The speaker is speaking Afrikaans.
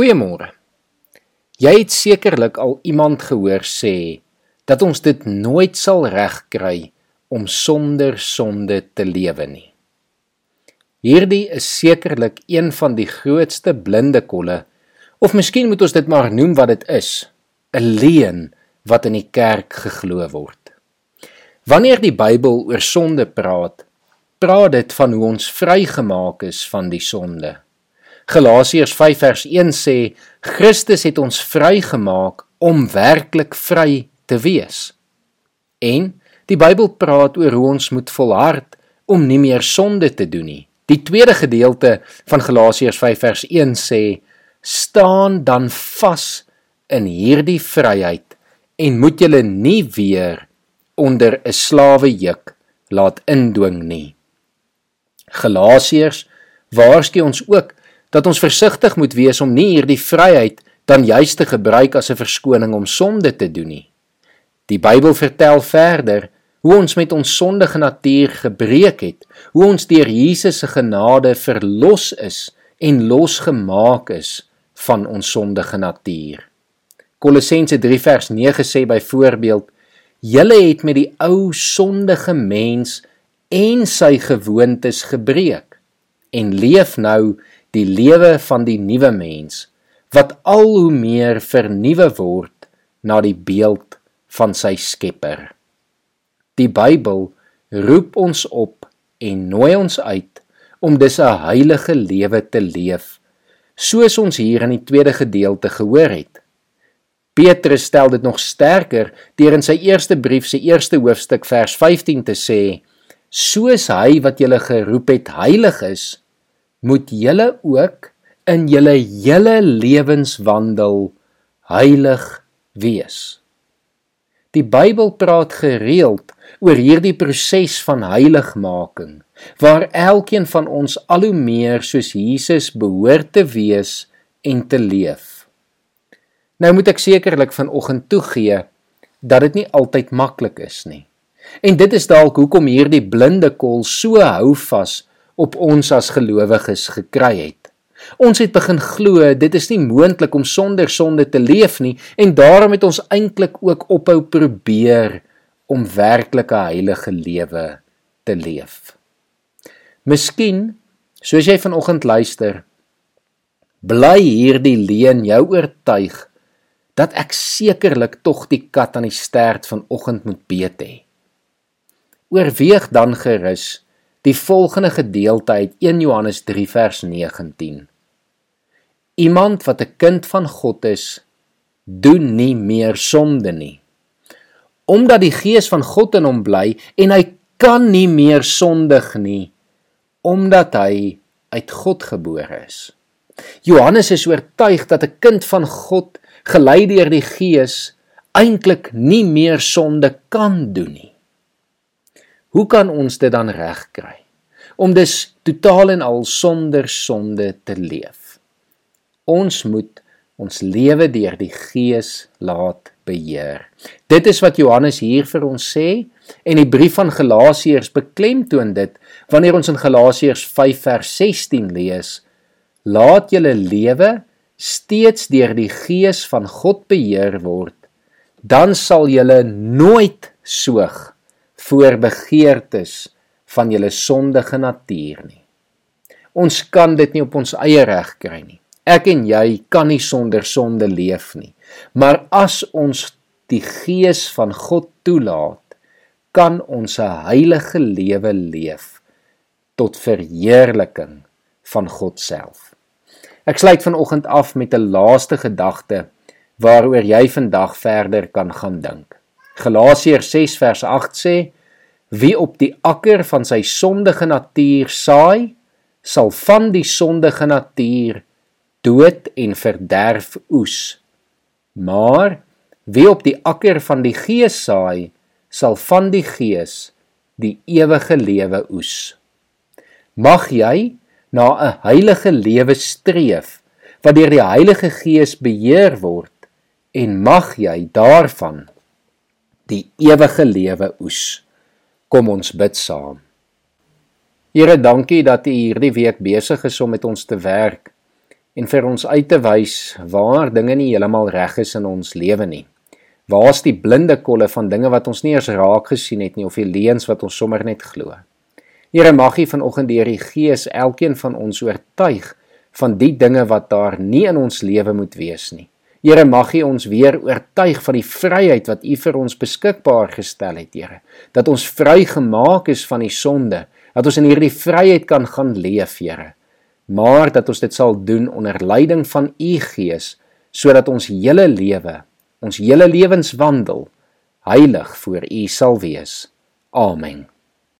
Goeiemôre. Jy het sekerlik al iemand gehoor sê dat ons dit nooit sal regkry om sonder sonde te lewe nie. Hierdie is sekerlik een van die grootste blinde kolle of miskien moet ons dit maar noem wat dit is, 'n leuen wat in die kerk geglo word. Wanneer die Bybel oor sonde praat, praat dit van hoe ons vrygemaak is van die sonde. Galasiërs 5 vers 1 sê Christus het ons vrygemaak om werklik vry te wees. En die Bybel praat oor hoe ons moet volhard om nie meer sonde te doen nie. Die tweede gedeelte van Galasiërs 5 vers 1 sê staan dan vas in hierdie vryheid en moet julle nie weer onder 'n slawe juk laat indwing nie. Galasiërs waarsku ons ook dat ons versigtig moet wees om nie hierdie vryheid dan juis te gebruik as 'n verskoning om sonde te doen nie. Die Bybel vertel verder hoe ons met ons sondige natuur gebreek het, hoe ons deur Jesus se genade verlos is en losgemaak is van ons sondige natuur. Kolossense 3 vers 9 sê byvoorbeeld: "Julle het met die ou sondige mens en sy gewoontes gebreek en leef nou die lewe van die nuwe mens wat al hoe meer vernuwe word na die beeld van sy Skepper. Die Bybel roep ons op en nooi ons uit om dis 'n heilige lewe te leef, soos ons hier in die tweede gedeelte gehoor het. Petrus stel dit nog sterker deur in sy eerste brief se eerste hoofstuk vers 15 te sê: "Soos hy wat julle geroep het heilig is, moet julle ook in julle hele lewenswandel heilig wees. Die Bybel praat gereeld oor hierdie proses van heiligmaking waar elkeen van ons al hoe meer soos Jesus behoort te wees en te leef. Nou moet ek sekerlik vanoggend toegee dat dit nie altyd maklik is nie. En dit is dalk hoekom hierdie blinde kol so hou vas op ons as gelowiges gekry het. Ons het begin glo dit is nie moontlik om sonder sonde te leef nie en daarom het ons eintlik ook ophou probeer om werklike heilige lewe te leef. Miskien, soos jy vanoggend luister, bly hierdie leuen jou oortuig dat ek sekerlik tog die kat aan die stert vanoggend moet beet hê. Oorweeg dan gerus die volgende gedeelte uit 1 Johannes 3 vers 19. Iemand wat 'n kind van God is, doen nie meer sonde nie. Omdat die gees van God in hom bly en hy kan nie meer sondig nie omdat hy uit God gebore is. Johannes is oortuig dat 'n kind van God gelei deur die gees eintlik nie meer sonde kan doen nie. Hoe kan ons dit dan regkry? Om dus totaal en al sonder sonde te leef. Ons moet ons lewe deur die Gees laat beheer. Dit is wat Johannes hier vir ons sê en die brief van Galasiërs beklemtoon dit wanneer ons in Galasiërs 5 vers 16 lees: Laat julle lewe steeds deur die Gees van God beheer word, dan sal julle nooit soog voor begeertes van julle sondige natuur nie. Ons kan dit nie op ons eie reg kry nie. Ek en jy kan nie sonder sonde leef nie. Maar as ons die gees van God toelaat, kan ons 'n heilige lewe leef tot verheerliking van God self. Ek sluit vanoggend af met 'n laaste gedagte waaroor jy vandag verder kan gaan dink. Galasiërs 6 vers 8 sê: Wie op die akker van sy sondige natuur saai, sal van die sondige natuur dood en verderf oes. Maar wie op die akker van die Gees saai, sal van die Gees die ewige lewe oes. Mag jy na 'n heilige lewe streef wat deur die Heilige Gees beheer word en mag jy daarvan die ewige lewe oes. Kom ons bid saam. Here, dankie dat U hierdie week besig is om met ons te werk. en vir ons uit te wys waar dinge nie heeltemal reg is in ons lewe nie. Waar's die blinde kolle van dinge wat ons nie eens raak gesien het nie of die leuns wat ons sommer net glo. Here mag U vanoggend deur die Gees elkeen van ons oortuig van die dinge wat daar nie in ons lewe moet wees nie. Here mag U ons weer oortuig van die vryheid wat U vir ons beskikbaar gestel het, Here. Dat ons vrygemaak is van die sonde, dat ons in hierdie vryheid kan gaan leef, Here. Maar dat ons dit sal doen onder leiding van U Gees, sodat ons hele lewe, ons hele lewenswandel heilig voor U sal wees. Amen.